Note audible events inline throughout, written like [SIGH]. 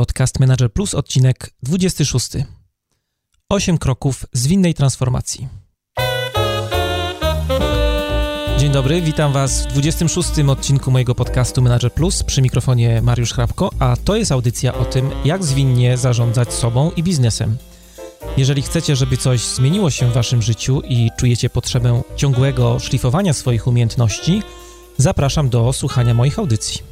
Podcast Manager Plus, odcinek 26. 8 kroków zwinnej transformacji. Dzień dobry, witam Was w 26. odcinku mojego podcastu Manager Plus przy mikrofonie Mariusz Hrabko, a to jest audycja o tym, jak zwinnie zarządzać sobą i biznesem. Jeżeli chcecie, żeby coś zmieniło się w Waszym życiu i czujecie potrzebę ciągłego szlifowania swoich umiejętności, zapraszam do słuchania moich audycji.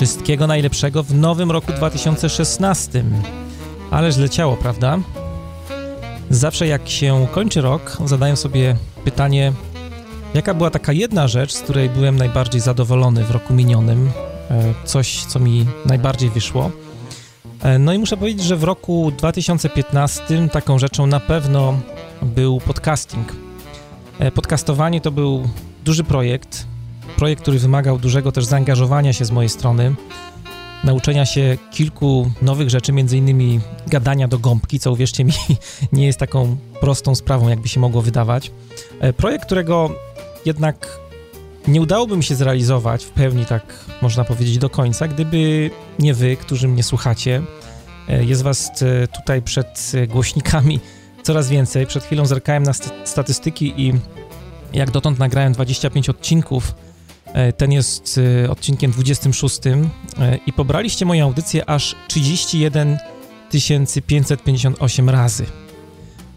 Wszystkiego najlepszego w nowym roku 2016. Ależ leciało, prawda? Zawsze jak się kończy rok, zadaję sobie pytanie, jaka była taka jedna rzecz, z której byłem najbardziej zadowolony w roku minionym, e, coś, co mi najbardziej wyszło. E, no i muszę powiedzieć, że w roku 2015 taką rzeczą na pewno był podcasting. E, podcastowanie to był duży projekt, projekt, który wymagał dużego też zaangażowania się z mojej strony, nauczenia się kilku nowych rzeczy, między innymi gadania do gąbki, co uwierzcie mi [LAUGHS] nie jest taką prostą sprawą, jakby się mogło wydawać. E, projekt, którego jednak nie udałoby mi się zrealizować w pełni, tak można powiedzieć, do końca, gdyby nie wy, którzy mnie słuchacie. E, jest was e, tutaj przed głośnikami [LAUGHS] coraz więcej. Przed chwilą zerkałem na statystyki i jak dotąd nagrałem 25 odcinków ten jest e, odcinkiem 26 e, i pobraliście moją audycję aż 31 558 razy.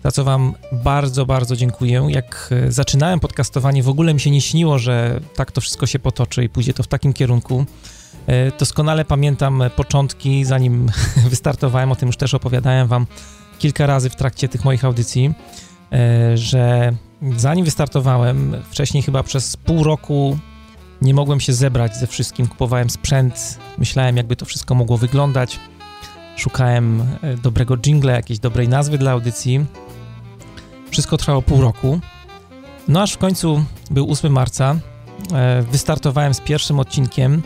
Za co Wam bardzo, bardzo dziękuję. Jak zaczynałem podcastowanie, w ogóle mi się nie śniło, że tak to wszystko się potoczy i pójdzie to w takim kierunku. Doskonale pamiętam początki, zanim [LAUGHS] wystartowałem, o tym już też opowiadałem Wam kilka razy w trakcie tych moich audycji, że zanim wystartowałem, wcześniej chyba przez pół roku nie mogłem się zebrać ze wszystkim, kupowałem sprzęt, myślałem, jakby to wszystko mogło wyglądać. Szukałem e, dobrego jingle, jakiejś dobrej nazwy dla audycji. Wszystko trwało pół roku. No aż w końcu był 8 marca. E, wystartowałem z pierwszym odcinkiem.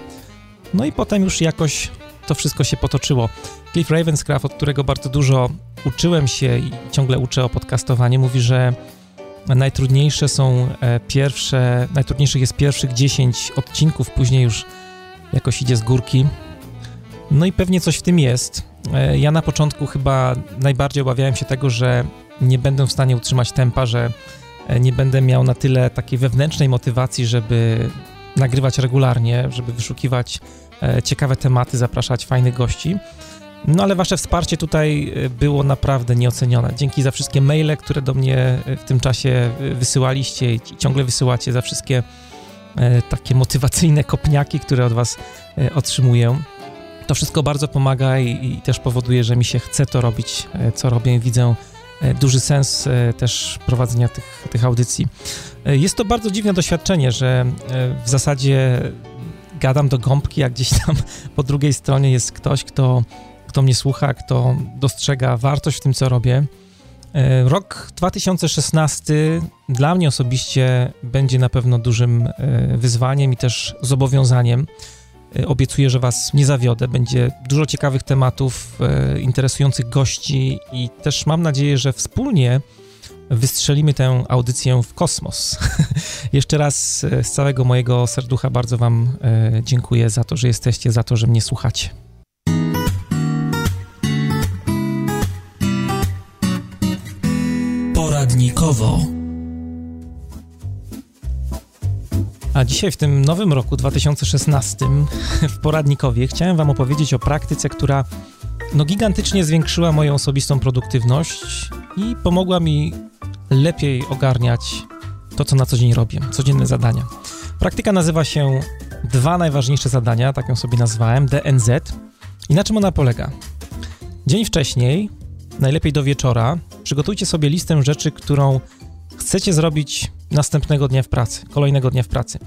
No i potem już jakoś to wszystko się potoczyło. Cliff Ravenscraft, od którego bardzo dużo uczyłem się i ciągle uczę o podcastowaniu, mówi, że Najtrudniejsze są e, pierwsze, najtrudniejszych jest pierwszych 10 odcinków, później już jakoś idzie z górki. No i pewnie coś w tym jest. E, ja na początku chyba najbardziej obawiałem się tego, że nie będę w stanie utrzymać tempa, że e, nie będę miał na tyle takiej wewnętrznej motywacji, żeby nagrywać regularnie, żeby wyszukiwać ciekawe tematy, zapraszać fajnych gości. No ale wasze wsparcie tutaj y, było naprawdę nieocenione. Dzięki za wszystkie maile, które do mnie y, w tym czasie y, wysyłaliście i ciągle wysyłacie, za wszystkie takie motywacyjne kopniaki, które od was otrzymuję. To wszystko bardzo pomaga i, i też powoduje, że mi się chce to robić, co robię. Widzę duży sens też prowadzenia tych, tych audycji. Jest to bardzo dziwne doświadczenie, że w zasadzie gadam do gąbki, a gdzieś tam po drugiej stronie jest ktoś, kto kto mnie słucha, kto dostrzega wartość w tym, co robię. E, rok 2016 dla mnie osobiście będzie na pewno dużym e, wyzwaniem i też zobowiązaniem. E, obiecuję, że Was nie zawiodę. Będzie dużo ciekawych tematów, interesujących gości i też mam nadzieję, że wspólnie wystrzelimy tę audycję w kosmos. [LAUGHS] Jeszcze raz z całego mojego serducha bardzo Wam dziękuję za to, że jesteście, za to, że mnie słuchacie. A dzisiaj w tym nowym roku 2016 [LAUGHS] w poradnikowie chciałem Wam opowiedzieć o praktyce, która no gigantycznie zwiększyła moją osobistą produktywność i pomogła mi lepiej ogarniać to, co na co dzień robię, codzienne zadania. Praktyka nazywa się Dwa najważniejsze zadania, tak ją sobie nazwałem, DNZ. I na czym ona polega? Dzień wcześniej, najlepiej do wieczora, przygotujcie sobie listę rzeczy, którą chcecie zrobić następnego dnia w pracy, kolejnego dnia w pracy.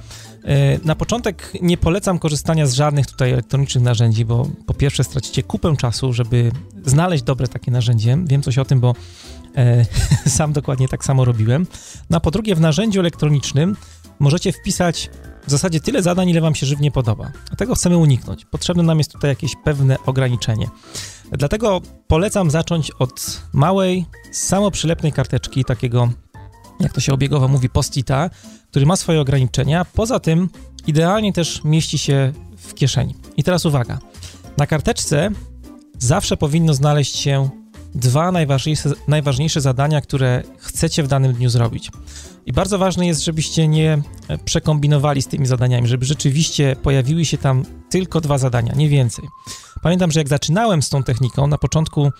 E, na początek nie polecam korzystania z żadnych tutaj elektronicznych narzędzi, bo po pierwsze stracicie kupę czasu, żeby znaleźć dobre takie narzędzie. Wiem coś o tym, bo e, [LAUGHS] sam dokładnie tak samo robiłem. No a po drugie, w narzędziu elektronicznym możecie wpisać w zasadzie tyle zadań, ile Wam się żywnie podoba. A tego chcemy uniknąć. Potrzebne nam jest tutaj jakieś pewne ograniczenie. Dlatego polecam zacząć od małej, samoprzylepnej karteczki, takiego, jak to się obiegowo mówi, postita, który ma swoje ograniczenia. Poza tym idealnie też mieści się w kieszeni. I teraz uwaga. Na karteczce zawsze powinno znaleźć się dwa najważniejsze, najważniejsze zadania, które chcecie w danym dniu zrobić. I bardzo ważne jest, żebyście nie przekombinowali z tymi zadaniami, żeby rzeczywiście pojawiły się tam tylko dwa zadania, nie więcej. Pamiętam, że jak zaczynałem z tą techniką, na początku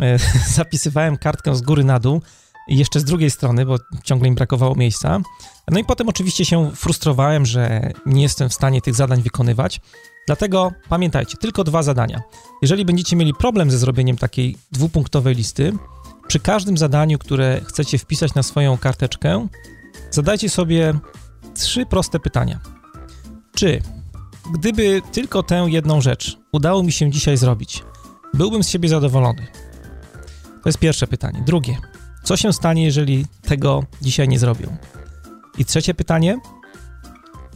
e, [LAUGHS] zapisywałem kartkę z góry na dół i jeszcze z drugiej strony, bo ciągle im brakowało miejsca. No i potem oczywiście się frustrowałem, że nie jestem w stanie tych zadań wykonywać. Dlatego pamiętajcie, tylko dwa zadania. Jeżeli będziecie mieli problem ze zrobieniem takiej dwupunktowej listy, przy każdym zadaniu, które chcecie wpisać na swoją karteczkę, zadajcie sobie trzy proste pytania. Czy gdyby tylko tę jedną rzecz udało mi się dzisiaj zrobić, byłbym z siebie zadowolony? To jest pierwsze pytanie. Drugie, co się stanie, jeżeli tego dzisiaj nie zrobię? I trzecie pytanie,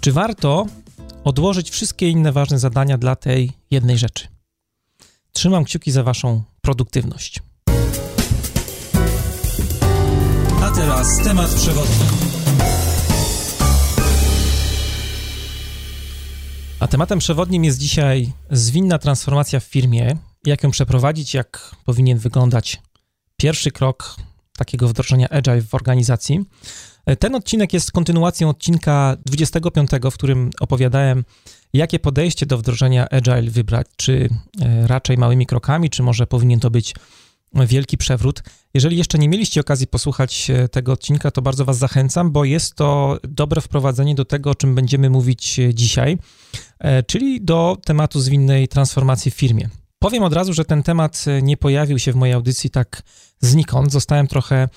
czy warto odłożyć wszystkie inne ważne zadania dla tej jednej rzeczy? Trzymam kciuki za Waszą produktywność. A teraz temat przewodni. A tematem przewodnim jest dzisiaj zwinna transformacja w firmie, jak ją przeprowadzić, jak powinien wyglądać pierwszy krok takiego wdrożenia Agile w organizacji. Ten odcinek jest kontynuacją odcinka 25, w którym opowiadałem, jakie podejście do wdrożenia Agile wybrać, czy e, raczej małymi krokami, czy może powinien to być wielki przewrót. Jeżeli jeszcze nie mieliście okazji posłuchać e, tego odcinka, to bardzo Was zachęcam, bo jest to dobre wprowadzenie do tego, o czym będziemy mówić e, dzisiaj, czyli do tematu zwinnej transformacji w firmie. Powiem od razu, że ten temat nie pojawił się w mojej audycji tak znikąd. Zostałem trochę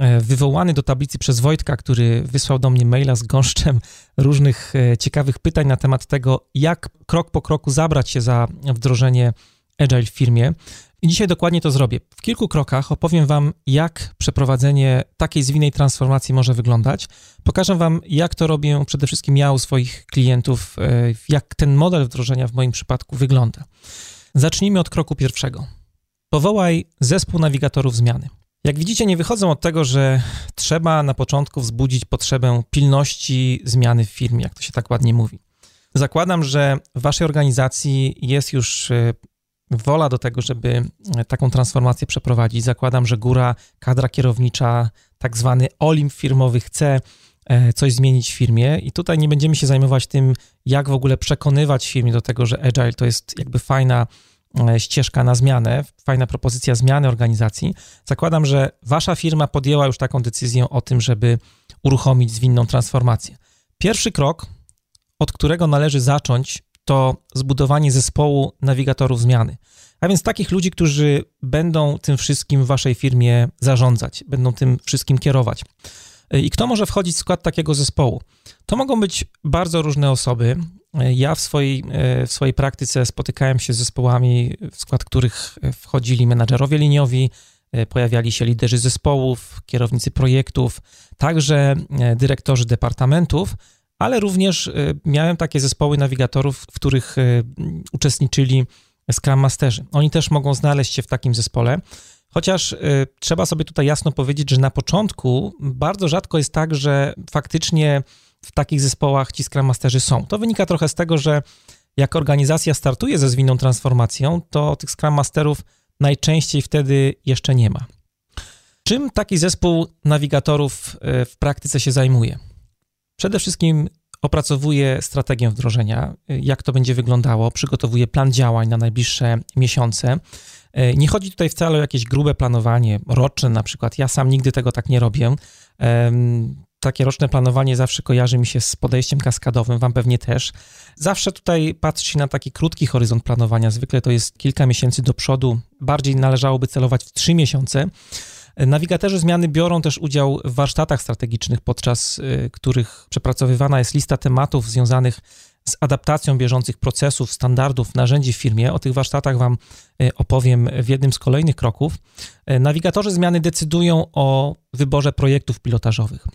E, wywołany do tablicy przez Wojtka, który wysłał do mnie maila z gąszczem różnych e, ciekawych pytań na temat tego, jak krok po kroku zabrać się za wdrożenie Agile w firmie. I dzisiaj dokładnie to zrobię. W kilku krokach opowiem Wam, jak przeprowadzenie takiej zwinnej transformacji może wyglądać. Pokażę Wam, jak to robię przede wszystkim ja u swoich klientów, e, jak ten model wdrożenia w moim przypadku wygląda. Zacznijmy od kroku pierwszego. Powołaj zespół nawigatorów zmiany. Jak widzicie, nie wychodzą od tego, że trzeba na początku wzbudzić potrzebę pilności zmiany w firmie, jak to się tak ładnie mówi. Zakładam, że w waszej organizacji jest już e, wola do tego, żeby e, taką transformację przeprowadzić. Zakładam, że góra, kadra kierownicza, tak zwany olim firmowy chce coś zmienić w firmie i tutaj nie będziemy się zajmować tym, jak w ogóle przekonywać firmie do tego, że agile to jest jakby fajna E, ścieżka na zmianę, fajna propozycja zmiany organizacji. Zakładam, że wasza firma podjęła już taką decyzję o tym, żeby uruchomić zwinną transformację. Pierwszy krok, od którego należy zacząć, to zbudowanie zespołu nawigatorów zmiany. A więc takich ludzi, którzy będą tym wszystkim w waszej firmie zarządzać, będą tym wszystkim kierować. E, I kto może wchodzić w skład takiego zespołu? To mogą być bardzo różne osoby. Ja w swojej, e, w swojej praktyce spotykałem się z zespołami, w skład których wchodzili menadżerowie liniowi, e, pojawiali się liderzy zespołów, kierownicy projektów, także e, dyrektorzy departamentów, ale również miałem takie zespoły nawigatorów, w których uczestniczyli Scrum Masterzy. Oni też mogą znaleźć się w takim zespole. Chociaż trzeba sobie tutaj jasno powiedzieć, że na początku bardzo rzadko jest tak, że faktycznie w takich zespołach ci Scrum Masterzy są. To wynika trochę z tego, że jak organizacja startuje ze zwinną transformacją, to tych Scrum Masterów najczęściej wtedy jeszcze nie ma. Czym taki zespół nawigatorów e, w praktyce się zajmuje? Przede wszystkim opracowuje strategię wdrożenia, e, jak to będzie wyglądało, przygotowuje plan działań na najbliższe miesiące. E, nie chodzi tutaj wcale o jakieś grube planowanie roczne, na przykład. Ja sam nigdy tego tak nie robię takie roczne planowanie zawsze kojarzy mi się z podejściem kaskadowym, wam pewnie też. Zawsze tutaj patrzy się na taki krótki horyzont planowania, zwykle to jest kilka miesięcy do przodu, bardziej należałoby celować w trzy miesiące. Nawigatorzy zmiany biorą też udział w warsztatach strategicznych, podczas y, których przepracowywana jest lista tematów związanych z adaptacją bieżących procesów, standardów, narzędzi w firmie. O tych warsztatach Wam y, opowiem w jednym z kolejnych kroków. Y, nawigatorzy zmiany decydują o wyborze projektów pilotażowych.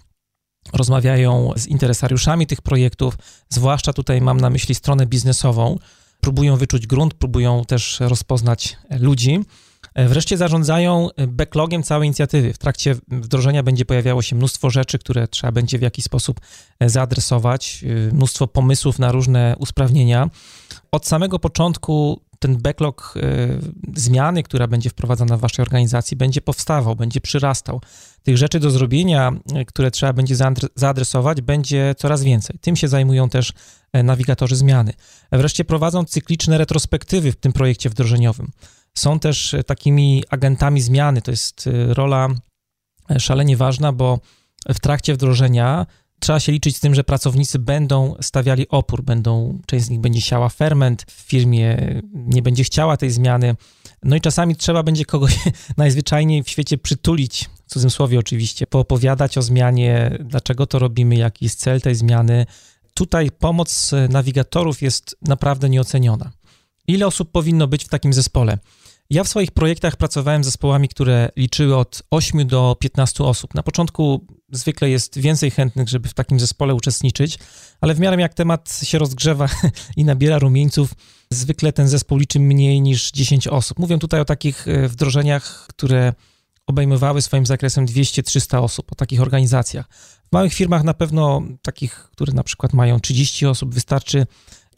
rozmawiają z interesariuszami tych projektów, zwłaszcza tutaj mam na myśli stronę biznesową, próbują wyczuć grunt, próbują też rozpoznać ludzi. Wreszcie zarządzają backlogiem całej inicjatywy. W trakcie wdrożenia będzie pojawiało się mnóstwo rzeczy, które trzeba będzie w jakiś sposób zaadresować, mnóstwo pomysłów na różne usprawnienia. Od samego początku ten backlog zmiany, która będzie wprowadzana w waszej organizacji, będzie powstawał, będzie przyrastał. Tych rzeczy do zrobienia, które trzeba będzie zaadresować, będzie coraz więcej. Tym się zajmują też nawigatorzy zmiany. Wreszcie prowadzą cykliczne retrospektywy w tym projekcie wdrożeniowym są też e, takimi agentami zmiany. To jest e, rola e, szalenie ważna, bo w trakcie wdrożenia trzeba się liczyć z tym, że pracownicy będą stawiali opór, będą, część z nich będzie siała ferment w firmie, nie będzie chciała tej zmiany. No i czasami trzeba będzie kogoś [LAUGHS] najzwyczajniej w świecie przytulić, w cudzysłowie oczywiście, poopowiadać o zmianie, dlaczego to robimy, jaki jest cel tej zmiany. Tutaj pomoc nawigatorów jest naprawdę nieoceniona. Ile osób powinno być w takim zespole? Ja w swoich projektach pracowałem z zespołami, które liczyły od 8 do 15 osób. Na początku zwykle jest więcej chętnych, żeby w takim zespole uczestniczyć, ale w miarę jak temat się rozgrzewa [LAUGHS] i nabiera rumieńców, zwykle ten zespół liczy mniej niż 10 osób. Mówię tutaj o takich e, wdrożeniach, które obejmowały swoim zakresem 200-300 osób, o takich organizacjach. W małych firmach na pewno takich, które na przykład mają 30 osób, wystarczy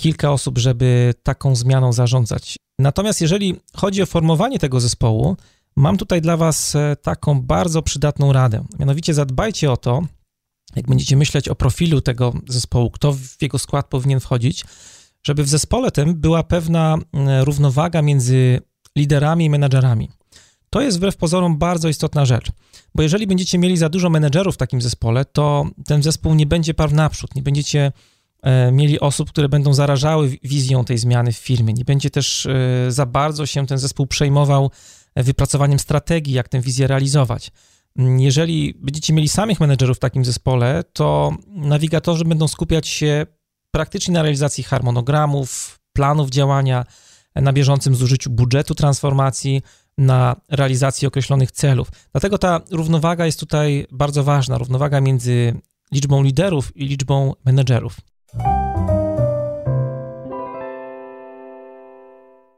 kilka osób, żeby taką zmianą zarządzać. Natomiast jeżeli chodzi o formowanie tego zespołu, mam tutaj dla Was e, taką bardzo przydatną radę. Mianowicie zadbajcie o to, jak będziecie myśleć o profilu tego zespołu, kto w jego skład powinien wchodzić, żeby w zespole tym była pewna równowaga między liderami i menedżerami. To jest wbrew pozorom bardzo istotna rzecz, bo jeżeli będziecie mieli za dużo menedżerów w takim zespole, to ten zespół nie będzie parł naprzód, nie będziecie E, mieli osób, które będą zarażały wizją tej zmiany w firmie. Nie będzie też e, za bardzo się ten zespół przejmował e, wypracowaniem strategii, jak tę wizję realizować. Mm, jeżeli będziecie mieli samych menedżerów w takim zespole, to nawigatorzy będą skupiać się praktycznie na realizacji harmonogramów, planów działania, na bieżącym zużyciu budżetu transformacji, na realizacji określonych celów. Dlatego ta równowaga jest tutaj bardzo ważna równowaga między liczbą liderów i liczbą menedżerów.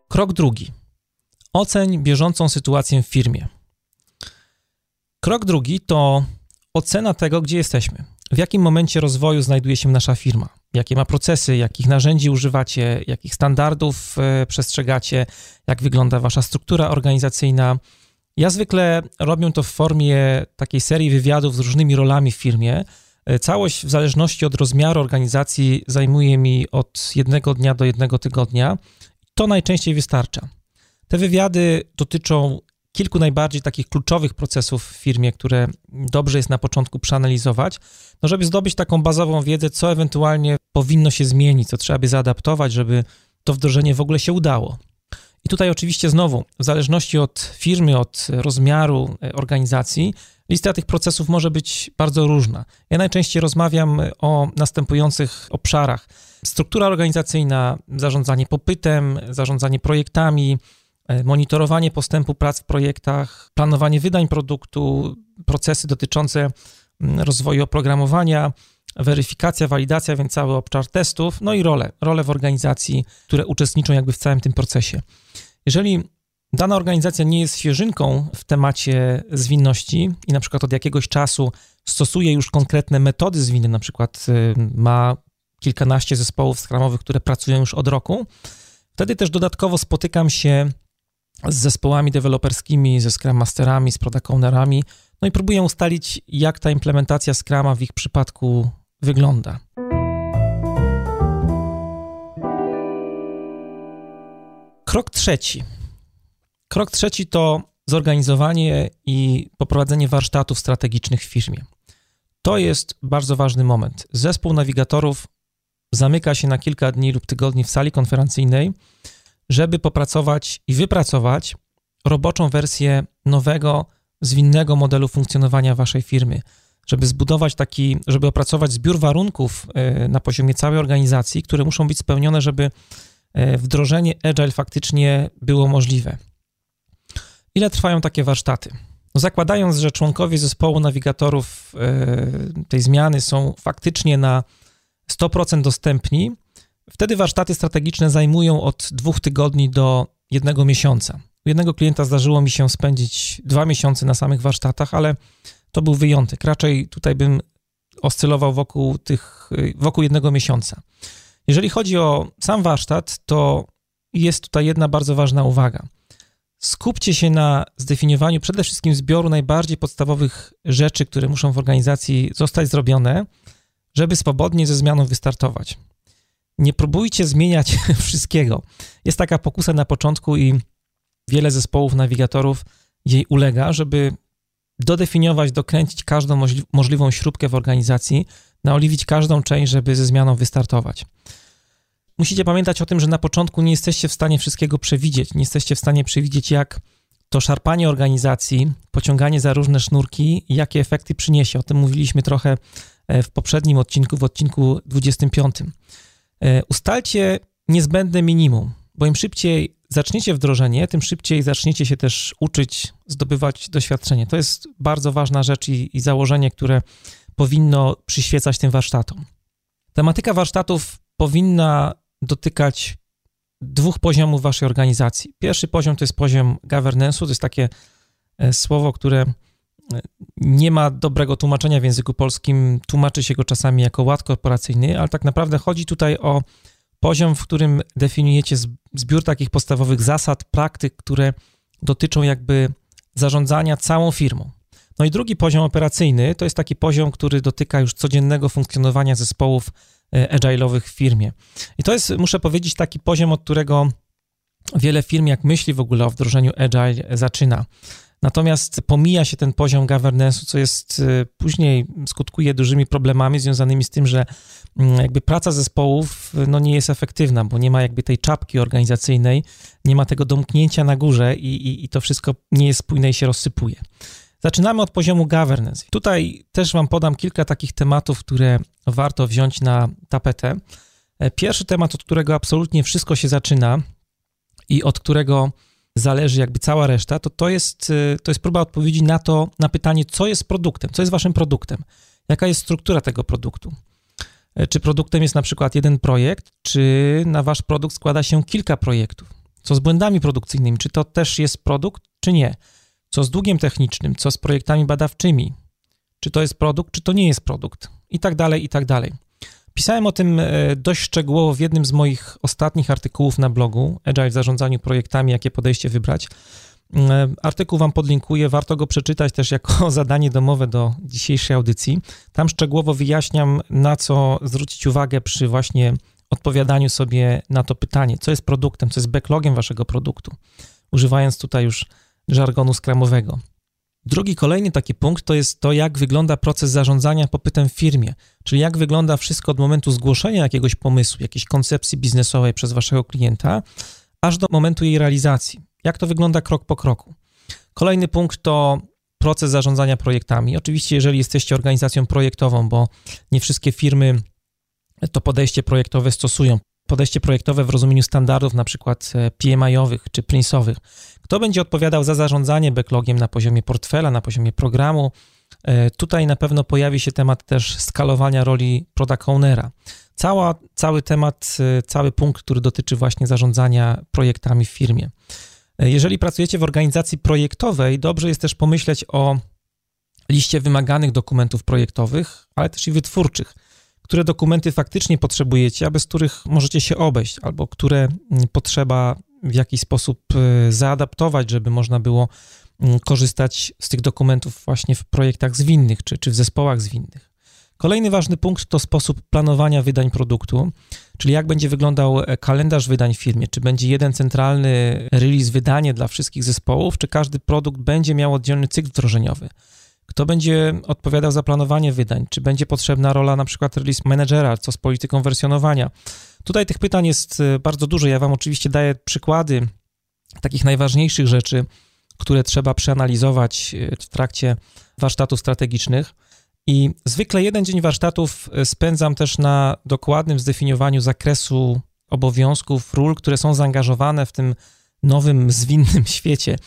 Krok drugi. Oceń bieżącą sytuację w firmie. Krok drugi to ocena tego, gdzie jesteśmy. W jakim momencie rozwoju znajduje się nasza firma? Jakie ma procesy, jakich narzędzi używacie, jakich standardów e, przestrzegacie, jak wygląda wasza struktura organizacyjna. Ja zwykle robię to w formie takiej serii wywiadów z różnymi rolami w firmie, całość w zależności od rozmiaru organizacji zajmuje mi od jednego dnia do jednego tygodnia. To najczęściej wystarcza. Te wywiady dotyczą kilku najbardziej takich kluczowych procesów w firmie, które dobrze jest na początku przeanalizować, no żeby zdobyć taką bazową wiedzę, co ewentualnie powinno się zmienić, co trzeba by zaadaptować, żeby to wdrożenie w ogóle się udało. I tutaj oczywiście znowu, w zależności od firmy, od rozmiaru e, organizacji, Lista tych procesów może być bardzo różna. Ja najczęściej rozmawiam o następujących obszarach: struktura organizacyjna, zarządzanie popytem, zarządzanie projektami, e, monitorowanie postępu prac w projektach, planowanie wydań produktu, procesy dotyczące mm, rozwoju oprogramowania, weryfikacja, walidacja, więc cały obszar testów, no i role, role w organizacji, które uczestniczą jakby w całym tym procesie. Jeżeli dana organizacja nie jest świeżynką w temacie zwinności i na przykład od jakiegoś czasu stosuje już konkretne metody zwinne, na przykład y, ma kilkanaście zespołów skramowych, które pracują już od roku, wtedy też dodatkowo spotykam się z zespołami deweloperskimi, ze Scrum Masterami, z Product Ownerami, no i próbuję ustalić, jak ta implementacja Scrama w ich przypadku wygląda. Krok trzeci – Krok trzeci to zorganizowanie i poprowadzenie warsztatów strategicznych w firmie. To jest bardzo ważny moment. Zespół nawigatorów zamyka się na kilka dni lub tygodni w sali konferencyjnej, żeby popracować i wypracować roboczą wersję nowego, zwinnego modelu funkcjonowania waszej firmy, żeby zbudować taki, żeby opracować zbiór warunków e, na poziomie całej organizacji, które muszą być spełnione, żeby e, wdrożenie Agile faktycznie było możliwe. Ile trwają takie warsztaty? No zakładając, że członkowie zespołu nawigatorów e, tej zmiany są faktycznie na 100% dostępni, wtedy warsztaty strategiczne zajmują od dwóch tygodni do jednego miesiąca. U jednego klienta zdarzyło mi się spędzić dwa miesiące na samych warsztatach, ale to był wyjątek. Raczej tutaj bym oscylował wokół tych, wokół jednego miesiąca. Jeżeli chodzi o sam warsztat, to jest tutaj jedna bardzo ważna uwaga. Skupcie się na zdefiniowaniu przede wszystkim zbioru najbardziej podstawowych rzeczy, które muszą w organizacji zostać zrobione, żeby swobodnie ze zmianą wystartować. Nie próbujcie zmieniać [LAUGHS] wszystkiego. Jest taka pokusa na początku i wiele zespołów nawigatorów jej ulega, żeby dodefiniować, dokręcić każdą możliwą śrubkę w organizacji, naoliwić każdą część, żeby ze zmianą wystartować. Musicie pamiętać o tym, że na początku nie jesteście w stanie wszystkiego przewidzieć, nie jesteście w stanie przewidzieć, jak to szarpanie organizacji, pociąganie za różne sznurki, jakie efekty przyniesie. O tym mówiliśmy trochę e, w poprzednim odcinku, w odcinku 25. E, ustalcie niezbędne minimum, bo im szybciej zaczniecie wdrożenie, tym szybciej zaczniecie się też uczyć, zdobywać doświadczenie. To jest bardzo ważna rzecz i, i założenie, które powinno przyświecać tym warsztatom. Tematyka warsztatów powinna dotykać dwóch poziomów waszej organizacji. Pierwszy poziom to jest poziom governance'u, to jest takie e, słowo, które e, nie ma dobrego tłumaczenia w języku polskim, tłumaczy się go czasami jako ład korporacyjny, ale tak naprawdę chodzi tutaj o poziom, w którym definiujecie zbiór takich podstawowych zasad, praktyk, które dotyczą jakby zarządzania całą firmą. No i drugi poziom operacyjny to jest taki poziom, który dotyka już codziennego funkcjonowania zespołów agile'owych w firmie. I to jest, muszę powiedzieć, taki poziom, od którego wiele firm, jak myśli w ogóle o wdrożeniu agile, zaczyna. Natomiast pomija się ten poziom governance'u, co jest y, później skutkuje dużymi problemami związanymi z tym, że mm, jakby praca zespołów y, no nie jest efektywna, bo nie ma jakby tej czapki organizacyjnej, nie ma tego domknięcia na górze i, i, i to wszystko nie jest spójne i się rozsypuje. Zaczynamy od poziomu governance. Tutaj też Wam podam kilka takich tematów, które warto wziąć na tapetę. E, pierwszy temat, od którego absolutnie wszystko się zaczyna i od którego zależy jakby cała reszta, to to jest, y, to jest próba odpowiedzi na to, na pytanie, co jest produktem, co jest waszym produktem, jaka jest struktura tego produktu. E, czy produktem jest na przykład jeden projekt, czy na wasz produkt składa się kilka projektów? Co z błędami produkcyjnymi? Czy to też jest produkt, czy nie? Co z długiem technicznym? Co z projektami badawczymi? Czy to jest produkt, czy to nie jest produkt? I tak dalej, i tak dalej. Pisałem o tym e, dość szczegółowo w jednym z moich ostatnich artykułów na blogu Agile w zarządzaniu projektami, jakie podejście wybrać. E, artykuł Wam podlinkuję, warto go przeczytać też jako [LAUGHS] zadanie domowe do dzisiejszej audycji. Tam szczegółowo wyjaśniam, na co zwrócić uwagę przy właśnie odpowiadaniu sobie na to pytanie, co jest produktem, co jest backlogiem Waszego produktu, używając tutaj już żargonu skramowego. Drugi, kolejny taki punkt to jest to, jak wygląda proces zarządzania popytem w firmie, czyli jak wygląda wszystko od momentu zgłoszenia jakiegoś pomysłu, jakiejś koncepcji biznesowej przez waszego klienta, aż do momentu jej realizacji. Jak to wygląda krok po kroku. Kolejny punkt to proces zarządzania projektami. Oczywiście, jeżeli jesteście organizacją projektową, bo nie wszystkie firmy to podejście projektowe stosują podejście projektowe w rozumieniu standardów, na przykład e, PMI-owych czy Prince'owych. Kto będzie odpowiadał za zarządzanie backlogiem na poziomie portfela, na poziomie programu? E, tutaj na pewno pojawi się temat też skalowania roli product ownera. Cała, cały temat, e, cały punkt, który dotyczy właśnie zarządzania projektami w firmie. Jeżeli pracujecie w organizacji projektowej, dobrze jest też pomyśleć o liście wymaganych dokumentów projektowych, ale też i wytwórczych które dokumenty faktycznie potrzebujecie, a bez których możecie się obejść, albo które mm, potrzeba w jakiś sposób y, zaadaptować, żeby można było mm, korzystać z tych dokumentów właśnie w projektach zwinnych czy, czy w zespołach zwinnych. Kolejny ważny punkt to sposób planowania wydań produktu, czyli jak będzie wyglądał e, kalendarz wydań w firmie. Czy będzie jeden centralny release, wydanie dla wszystkich zespołów, czy każdy produkt będzie miał oddzielny cykl wdrożeniowy. Kto będzie odpowiadał za planowanie wydań? Czy będzie potrzebna rola na przykład release managera? Co z polityką wersjonowania? Tutaj tych pytań jest e, bardzo dużo. Ja Wam oczywiście daję przykłady takich najważniejszych rzeczy, które trzeba przeanalizować e, w trakcie warsztatów strategicznych. I zwykle jeden dzień warsztatów e, spędzam też na dokładnym zdefiniowaniu zakresu obowiązków, ról, które są zaangażowane w tym nowym, zwinnym [LAUGHS] świecie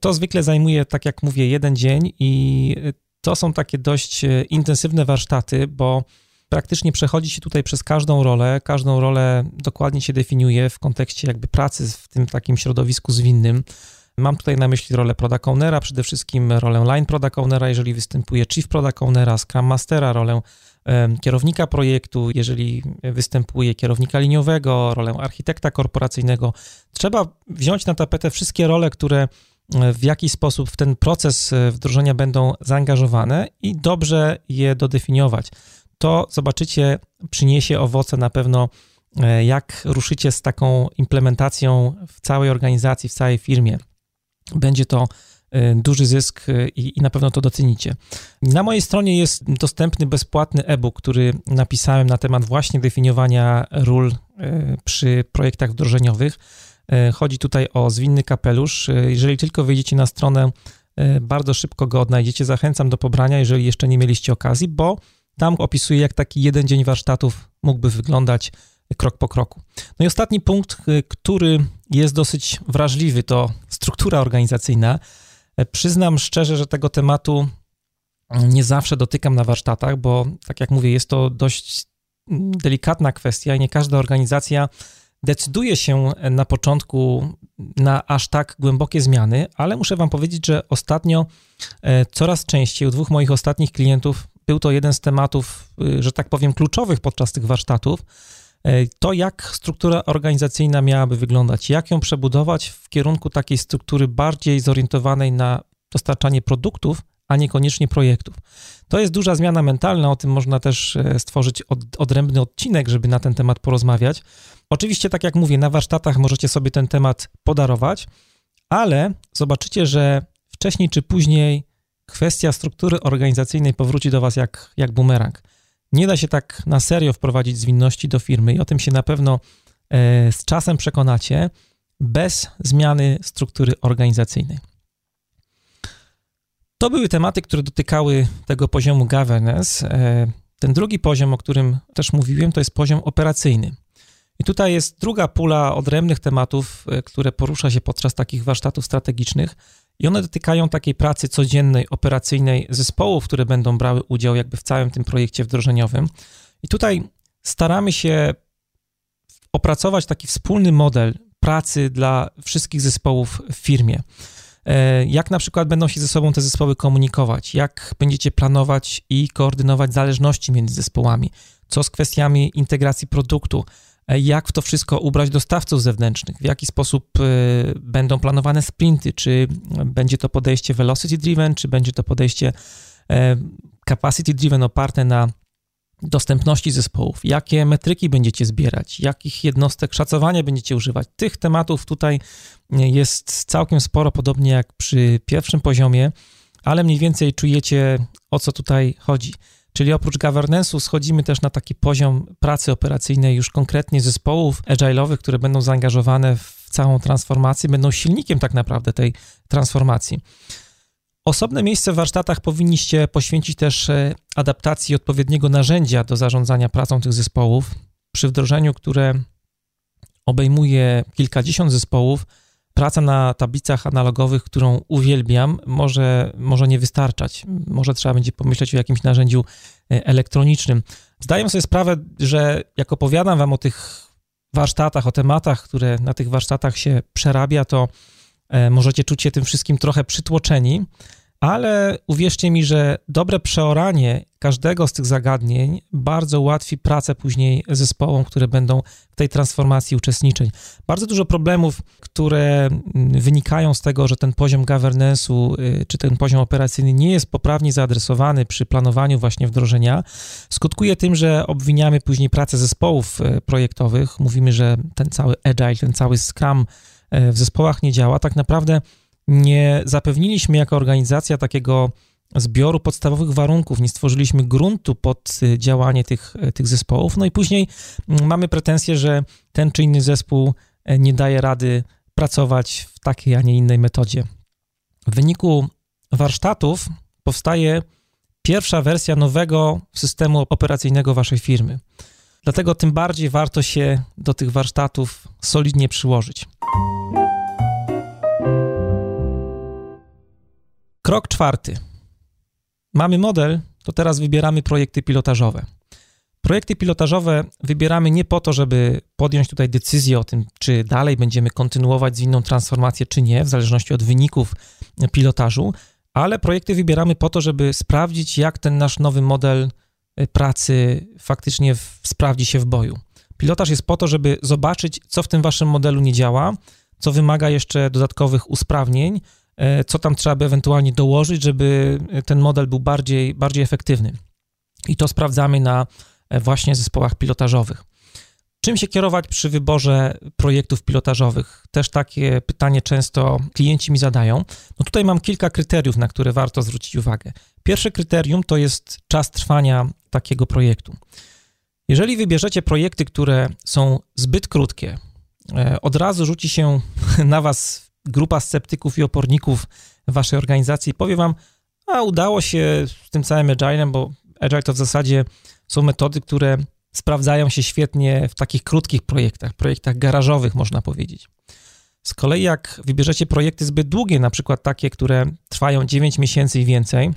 To zwykle zajmuje, tak jak mówię, jeden dzień i to są takie dość intensywne warsztaty, bo praktycznie przechodzi się tutaj przez każdą rolę, każdą rolę dokładnie się definiuje w kontekście jakby pracy w tym takim środowisku zwinnym. Mam tutaj na myśli rolę product ownera, przede wszystkim rolę line product ownera, jeżeli występuje chief product ownera, scrum mastera, rolę kierownika projektu, jeżeli występuje kierownika liniowego, rolę architekta korporacyjnego. Trzeba wziąć na tapetę wszystkie role, które w jakiś sposób w ten proces e, wdrożenia będą zaangażowane i dobrze je dodefiniować. To zobaczycie, przyniesie owoce na pewno, e, jak ruszycie z taką implementacją w całej organizacji, w całej firmie. Będzie to duży zysk y, i, i, na pewno to docenicie. Na mojej stronie jest dostępny bezpłatny e-book, który napisałem na temat właśnie definiowania ról y, przy projektach wdrożeniowych. Chodzi tutaj o zwinny kapelusz. Jeżeli tylko wejdziecie na stronę, bardzo szybko go odnajdziecie. Zachęcam do pobrania, jeżeli jeszcze nie mieliście okazji, bo tam opisuję, jak taki jeden dzień warsztatów mógłby wyglądać krok po kroku. No i ostatni punkt, y, który jest dosyć wrażliwy, to struktura organizacyjna. Przyznam szczerze, że tego tematu nie zawsze dotykam na warsztatach, bo tak jak mówię, jest to dość delikatna kwestia i nie każda organizacja decyduje się na początku na aż tak głębokie zmiany, ale muszę Wam powiedzieć, że ostatnio e, coraz częściej u dwóch moich ostatnich klientów był to jeden z tematów, y, że tak powiem, kluczowych podczas tych warsztatów to, jak struktura organizacyjna miałaby wyglądać, jak ją przebudować w kierunku takiej struktury bardziej zorientowanej na dostarczanie produktów, a niekoniecznie projektów. To jest duża zmiana mentalna, o tym można też e, stworzyć od, odrębny odcinek, żeby na ten temat porozmawiać. Oczywiście, tak jak mówię, na warsztatach możecie sobie ten temat podarować, ale zobaczycie, że wcześniej czy później kwestia struktury organizacyjnej powróci do Was jak, jak bumerang. Nie da się tak na serio wprowadzić zwinności do firmy i o tym się na pewno e, z czasem przekonacie bez zmiany struktury organizacyjnej. To były tematy, które dotykały tego poziomu governance. E, ten drugi poziom, o którym też mówiłem, to jest poziom operacyjny. I tutaj jest druga pula odrębnych tematów, e, które porusza się podczas takich warsztatów strategicznych, i one dotykają takiej pracy codziennej, operacyjnej zespołów, które będą brały udział jakby w całym tym projekcie wdrożeniowym. I tutaj staramy się opracować taki wspólny model pracy dla wszystkich zespołów w firmie. E, jak na przykład będą się ze sobą te zespoły komunikować, jak będziecie planować i koordynować zależności między zespołami, co z kwestiami integracji produktu, jak w to wszystko ubrać dostawców zewnętrznych, w jaki sposób y, będą planowane sprinty, czy będzie to podejście velocity driven, czy będzie to podejście e, capacity driven oparte na dostępności zespołów, jakie metryki będziecie zbierać, jakich jednostek szacowania będziecie używać. Tych tematów tutaj jest całkiem sporo, podobnie jak przy pierwszym poziomie, ale mniej więcej czujecie o co tutaj chodzi. Czyli oprócz governance'u schodzimy też na taki poziom pracy operacyjnej już konkretnie zespołów agile'owych, które będą zaangażowane w całą transformację, będą silnikiem tak naprawdę tej transformacji. Osobne miejsce w warsztatach powinniście poświęcić też e, adaptacji odpowiedniego narzędzia do zarządzania pracą tych zespołów. Przy wdrożeniu, które obejmuje kilkadziesiąt zespołów, praca na tablicach analogowych, którą uwielbiam, może, może nie wystarczać. Może trzeba będzie pomyśleć o jakimś narzędziu e, elektronicznym. Zdaję sobie sprawę, że jak opowiadam Wam o tych warsztatach, o tematach, które na tych warsztatach się przerabia, to e, możecie czuć się tym wszystkim trochę przytłoczeni ale uwierzcie mi, że dobre przeoranie każdego z tych zagadnień bardzo ułatwi pracę później zespołom, które będą w tej transformacji uczestniczyć. Bardzo dużo problemów, które mm, wynikają z tego, że ten poziom governance'u y, czy ten poziom operacyjny nie jest poprawnie zaadresowany przy planowaniu właśnie wdrożenia, skutkuje tym, że obwiniamy później pracę zespołów y, projektowych. Mówimy, że ten cały agile, ten cały scrum y, w zespołach nie działa. Tak naprawdę nie zapewniliśmy jako organizacja takiego zbioru podstawowych warunków, nie stworzyliśmy gruntu pod y, działanie tych, y, tych zespołów. No i później mm, mamy pretensje, że ten czy inny zespół y, nie daje rady pracować w takiej, a nie innej metodzie. W wyniku warsztatów powstaje pierwsza wersja nowego systemu operacyjnego waszej firmy. Dlatego tym bardziej warto się do tych warsztatów solidnie przyłożyć. Krok czwarty. Mamy model, to teraz wybieramy projekty pilotażowe. Projekty pilotażowe wybieramy nie po to, żeby podjąć tutaj decyzję o tym, czy dalej będziemy kontynuować zwinną transformację, czy nie, w zależności od wyników pilotażu, ale projekty wybieramy po to, żeby sprawdzić, jak ten nasz nowy model y, pracy faktycznie w, sprawdzi się w boju. Pilotaż jest po to, żeby zobaczyć, co w tym waszym modelu nie działa, co wymaga jeszcze dodatkowych usprawnień, co tam trzeba by ewentualnie dołożyć, żeby ten model był bardziej, bardziej efektywny. I to sprawdzamy na y, właśnie zespołach pilotażowych. Czym się kierować przy wyborze projektów pilotażowych? Też takie pytanie często klienci mi zadają. No tutaj mam kilka kryteriów, na które warto zwrócić uwagę. Pierwsze kryterium to jest czas trwania takiego projektu. Jeżeli wybierzecie projekty, które są zbyt krótkie, e, od razu rzuci się [LAUGHS] na Was grupa sceptyków i oporników Waszej organizacji powie Wam, a udało się z tym całym agilem, bo agile to w zasadzie są metody, które sprawdzają się świetnie w takich krótkich projektach, projektach garażowych, można powiedzieć. Z kolei, jak wybierzecie projekty zbyt długie, na przykład takie, które trwają 9 miesięcy i więcej,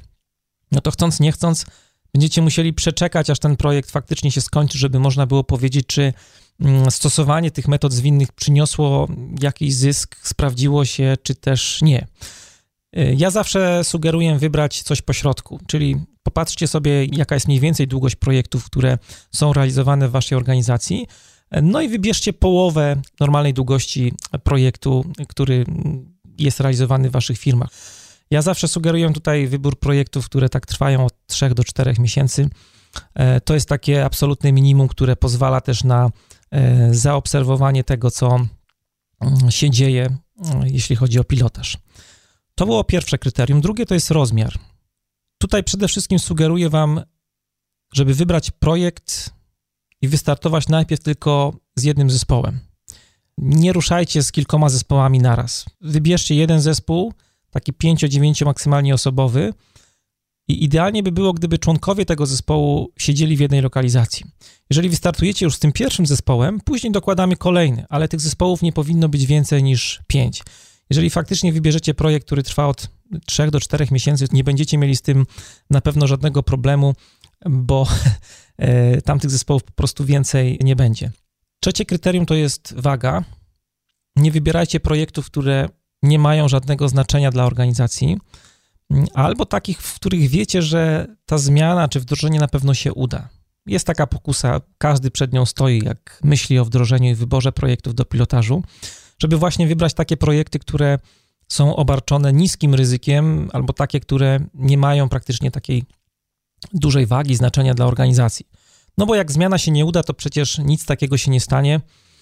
no to chcąc, nie chcąc, będziecie musieli przeczekać, aż ten projekt faktycznie się skończy, żeby można było powiedzieć, czy mm, stosowanie tych metod zwinnych przyniosło jakiś zysk, sprawdziło się, czy też nie. Y, ja zawsze sugeruję wybrać coś pośrodku, czyli popatrzcie sobie, jaka jest mniej więcej długość projektów, które są realizowane w waszej organizacji, no i wybierzcie połowę normalnej długości projektu, który jest realizowany w waszych firmach. Ja zawsze sugeruję tutaj wybór projektów, które tak trwają od 3 do 4 miesięcy. E, to jest takie absolutne minimum, które pozwala też na e, zaobserwowanie tego, co mm, się dzieje, mm, jeśli chodzi o pilotaż. To było pierwsze kryterium. Drugie to jest rozmiar. Tutaj przede wszystkim sugeruję Wam, żeby wybrać projekt i wystartować najpierw tylko z jednym zespołem. Nie ruszajcie z kilkoma zespołami naraz. Wybierzcie jeden zespół, taki 5-9 maksymalnie osobowy i idealnie by było, gdyby członkowie tego zespołu siedzieli w jednej lokalizacji. Jeżeli wystartujecie już z tym pierwszym zespołem, później dokładamy kolejny, ale tych zespołów nie powinno być więcej niż 5. Jeżeli faktycznie wybierzecie projekt, który trwa od 3 do 4 miesięcy, nie będziecie mieli z tym na pewno żadnego problemu, bo [LAUGHS] e, tamtych zespołów po prostu więcej nie będzie. Trzecie kryterium to jest waga. Nie wybierajcie projektów, które nie mają żadnego znaczenia dla organizacji, albo takich, w których wiecie, że ta zmiana czy wdrożenie na pewno się uda. Jest taka pokusa, każdy przed nią stoi, jak myśli o wdrożeniu i wyborze projektów do pilotażu żeby właśnie wybrać takie projekty, które są obarczone niskim ryzykiem, albo takie, które nie mają praktycznie takiej dużej wagi, znaczenia dla organizacji. No bo jak zmiana się nie uda, to przecież nic takiego się nie stanie,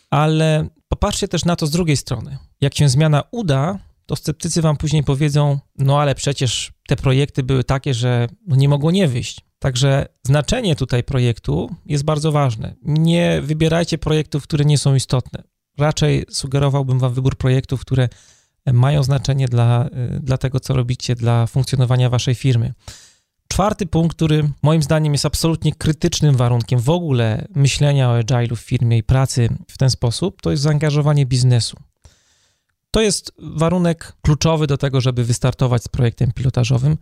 ale popatrzcie też na to z drugiej strony. Jak się zmiana uda, to sceptycy wam później powiedzą: No ale przecież te projekty były takie, że no nie mogło nie wyjść. Także znaczenie tutaj projektu jest bardzo ważne. Nie wybierajcie projektów, które nie są istotne raczej sugerowałbym Wam wybór projektów, które mają znaczenie dla, dla tego, co robicie, dla funkcjonowania Waszej firmy. Czwarty punkt, który moim zdaniem jest absolutnie krytycznym warunkiem w ogóle myślenia o agile'u w firmie i pracy w ten sposób, to jest zaangażowanie biznesu. To jest warunek kluczowy do tego, żeby wystartować z projektem pilotażowym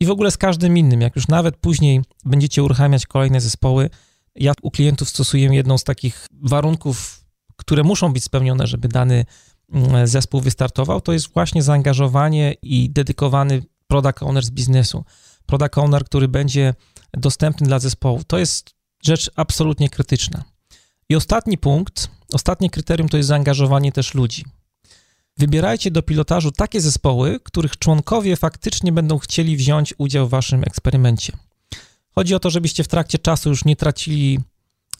i w ogóle z każdym innym. Jak już nawet później będziecie uruchamiać kolejne zespoły, ja u klientów stosuję jedną z takich warunków które muszą być spełnione, żeby dany mm, zespół wystartował, to jest właśnie zaangażowanie i dedykowany product owner z biznesu. Product owner, który będzie dostępny dla zespołu. To jest rzecz absolutnie krytyczna. I ostatni punkt, ostatnie kryterium to jest zaangażowanie też ludzi. Wybierajcie do pilotażu takie zespoły, których członkowie faktycznie będą chcieli wziąć udział w waszym eksperymencie. Chodzi o to, żebyście w trakcie czasu już nie tracili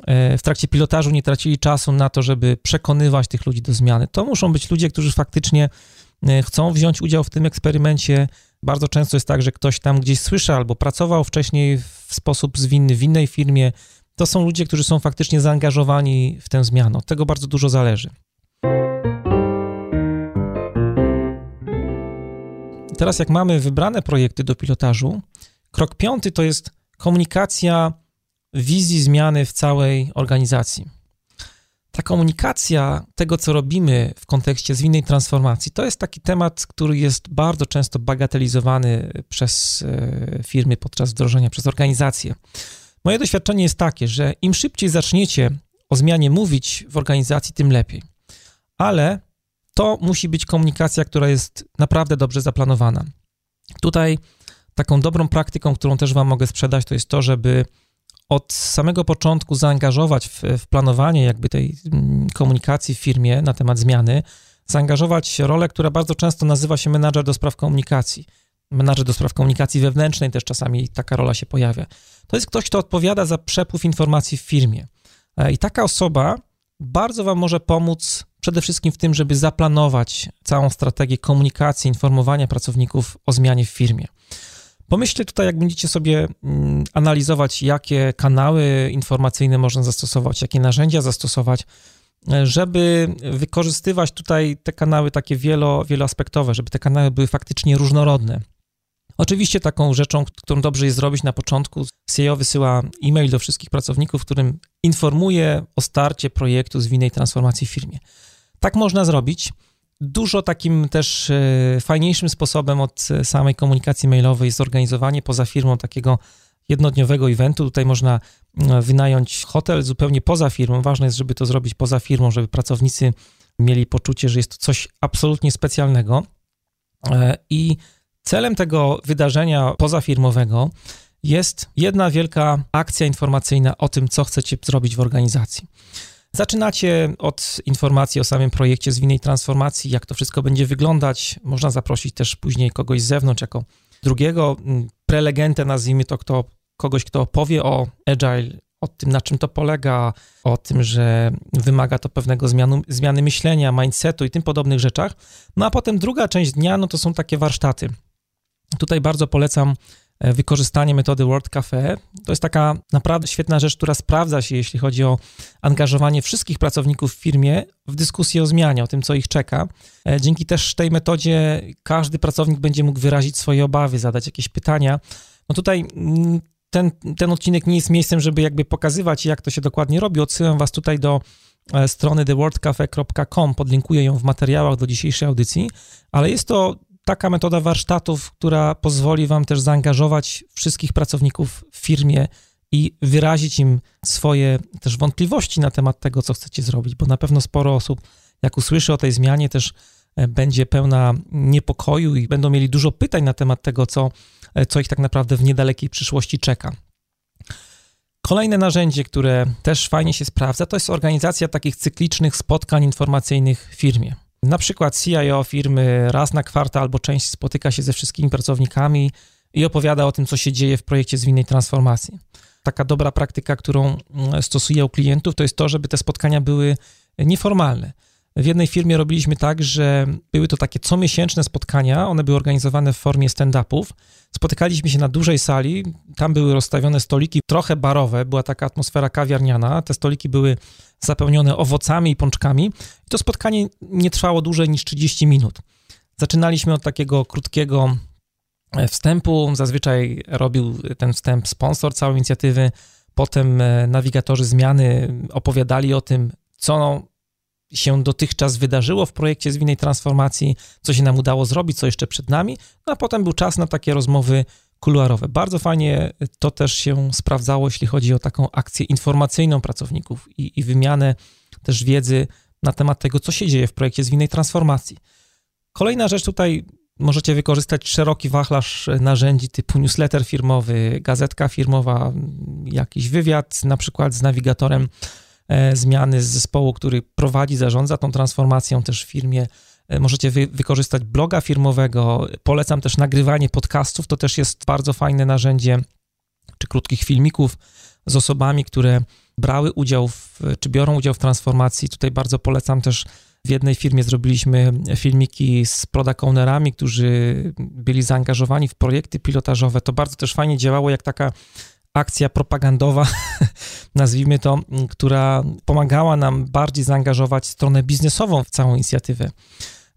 E, w trakcie pilotażu nie tracili czasu na to, żeby przekonywać tych ludzi do zmiany. To muszą być ludzie, którzy faktycznie e, chcą wziąć udział w tym eksperymencie. Bardzo często jest tak, że ktoś tam gdzieś słyszy albo pracował wcześniej w sposób zwinny w innej firmie. To są ludzie, którzy są faktycznie zaangażowani w tę zmianę. Od tego bardzo dużo zależy. Teraz, jak mamy wybrane projekty do pilotażu, krok piąty to jest komunikacja wizji zmiany w całej organizacji. Ta komunikacja tego, co robimy w kontekście zwinnej transformacji, to jest taki temat, który jest bardzo często bagatelizowany przez e, firmy podczas wdrożenia, przez organizacje. Moje doświadczenie jest takie, że im szybciej zaczniecie o zmianie mówić w organizacji, tym lepiej. Ale to musi być komunikacja, która jest naprawdę dobrze zaplanowana. Tutaj taką dobrą praktyką, którą też Wam mogę sprzedać, to jest to, żeby od samego początku zaangażować w, w, planowanie jakby tej mm, komunikacji w firmie na temat zmiany, zaangażować rolę, która bardzo często nazywa się menadżer do spraw komunikacji. Menadżer do spraw komunikacji wewnętrznej też czasami taka rola się pojawia. To jest ktoś, kto odpowiada za przepływ informacji w firmie. E, I taka osoba bardzo Wam może pomóc przede wszystkim w tym, żeby zaplanować całą strategię komunikacji, informowania pracowników o zmianie w firmie. Pomyślcie tutaj, jak będziecie sobie mm, analizować, jakie kanały informacyjne można zastosować, jakie narzędzia zastosować, żeby wykorzystywać tutaj te kanały takie wielo, wieloaspektowe, żeby te kanały były faktycznie różnorodne. Oczywiście taką rzeczą, którą dobrze jest zrobić na początku, CEO wysyła e-mail do wszystkich pracowników, w którym informuje o starcie projektu zwinnej transformacji w firmie. Tak można zrobić. Dużo takim też e, fajniejszym sposobem od samej komunikacji mailowej jest zorganizowanie poza firmą takiego jednodniowego eventu. Tutaj można e, wynająć hotel zupełnie poza firmą. Ważne jest, żeby to zrobić poza firmą, żeby pracownicy mieli poczucie, że jest to coś absolutnie specjalnego. E, I celem tego wydarzenia pozafirmowego jest jedna wielka akcja informacyjna o tym, co chcecie zrobić w organizacji. Zaczynacie od informacji o samym projekcie zwinnej transformacji, jak to wszystko będzie wyglądać. Można zaprosić też później kogoś z zewnątrz, jako drugiego mm, prelegentę, nazwijmy to, kto, kogoś, kto opowie o Agile, o tym, na czym to polega, o tym, że wymaga to pewnego zmianu, zmiany myślenia, mindsetu i tym podobnych rzeczach. No a potem druga część dnia, no to są takie warsztaty. Tutaj bardzo polecam wykorzystanie metody Word Cafe. To jest taka naprawdę świetna rzecz, która sprawdza się, jeśli chodzi o angażowanie wszystkich pracowników w firmie w dyskusję o zmianie, o tym, co ich czeka. E, dzięki też tej metodzie każdy pracownik będzie mógł wyrazić swoje obawy, zadać jakieś pytania. No tutaj mm, ten, ten odcinek nie jest miejscem, żeby jakby pokazywać, jak to się dokładnie robi. Odsyłam was tutaj do e, strony thewordcafe.com, podlinkuję ją w materiałach do dzisiejszej audycji, ale jest to taka metoda warsztatów, która pozwoli Wam też zaangażować wszystkich pracowników w firmie i wyrazić im swoje też wątpliwości na temat tego, co chcecie zrobić, bo na pewno sporo osób, jak usłyszy o tej zmianie, też e, będzie pełna niepokoju i będą mieli dużo pytań na temat tego, co, e, co ich tak naprawdę w niedalekiej przyszłości czeka. Kolejne narzędzie, które też fajnie się sprawdza, to jest organizacja takich cyklicznych spotkań informacyjnych w firmie. Na przykład CIO firmy raz na kwartał albo część spotyka się ze wszystkimi pracownikami i opowiada o tym, co się dzieje w projekcie zwinnej transformacji. Taka dobra praktyka, którą mm, stosuję u klientów, to jest to, żeby te spotkania były nieformalne. W jednej firmie robiliśmy tak, że były to takie comiesięczne spotkania, one były organizowane w formie stand-upów. Spotykaliśmy się na dużej sali, tam były rozstawione stoliki trochę barowe, była taka atmosfera kawiarniana. Te stoliki były zapełnione owocami i pączkami. I to spotkanie nie trwało dłużej niż 30 minut. Zaczynaliśmy od takiego krótkiego e, wstępu. Zazwyczaj robił ten wstęp sponsor całej inicjatywy. Potem e, nawigatorzy zmiany opowiadali o tym, co się dotychczas wydarzyło w projekcie zwinnej transformacji, co się nam udało zrobić, co jeszcze przed nami, no a potem był czas na takie rozmowy kuluarowe. Bardzo fajnie to też się sprawdzało, jeśli chodzi o taką akcję informacyjną pracowników i, i wymianę też wiedzy na temat tego, co się dzieje w projekcie zwinnej transformacji. Kolejna rzecz tutaj możecie wykorzystać szeroki wachlarz narzędzi typu newsletter firmowy, gazetka firmowa, jakiś wywiad na przykład z nawigatorem E, zmiany z zespołu, który prowadzi, zarządza tą transformacją też w firmie. E, możecie wy, wykorzystać bloga firmowego. Polecam też nagrywanie podcastów, to też jest bardzo fajne narzędzie, czy krótkich filmików z osobami, które brały udział w, czy biorą udział w transformacji. Tutaj bardzo polecam też w jednej firmie zrobiliśmy filmiki z product ownerami, którzy byli zaangażowani w projekty pilotażowe. To bardzo też fajnie działało, jak taka akcja propagandowa, [LAUGHS] nazwijmy to, która pomagała nam bardziej zaangażować stronę biznesową w całą inicjatywę.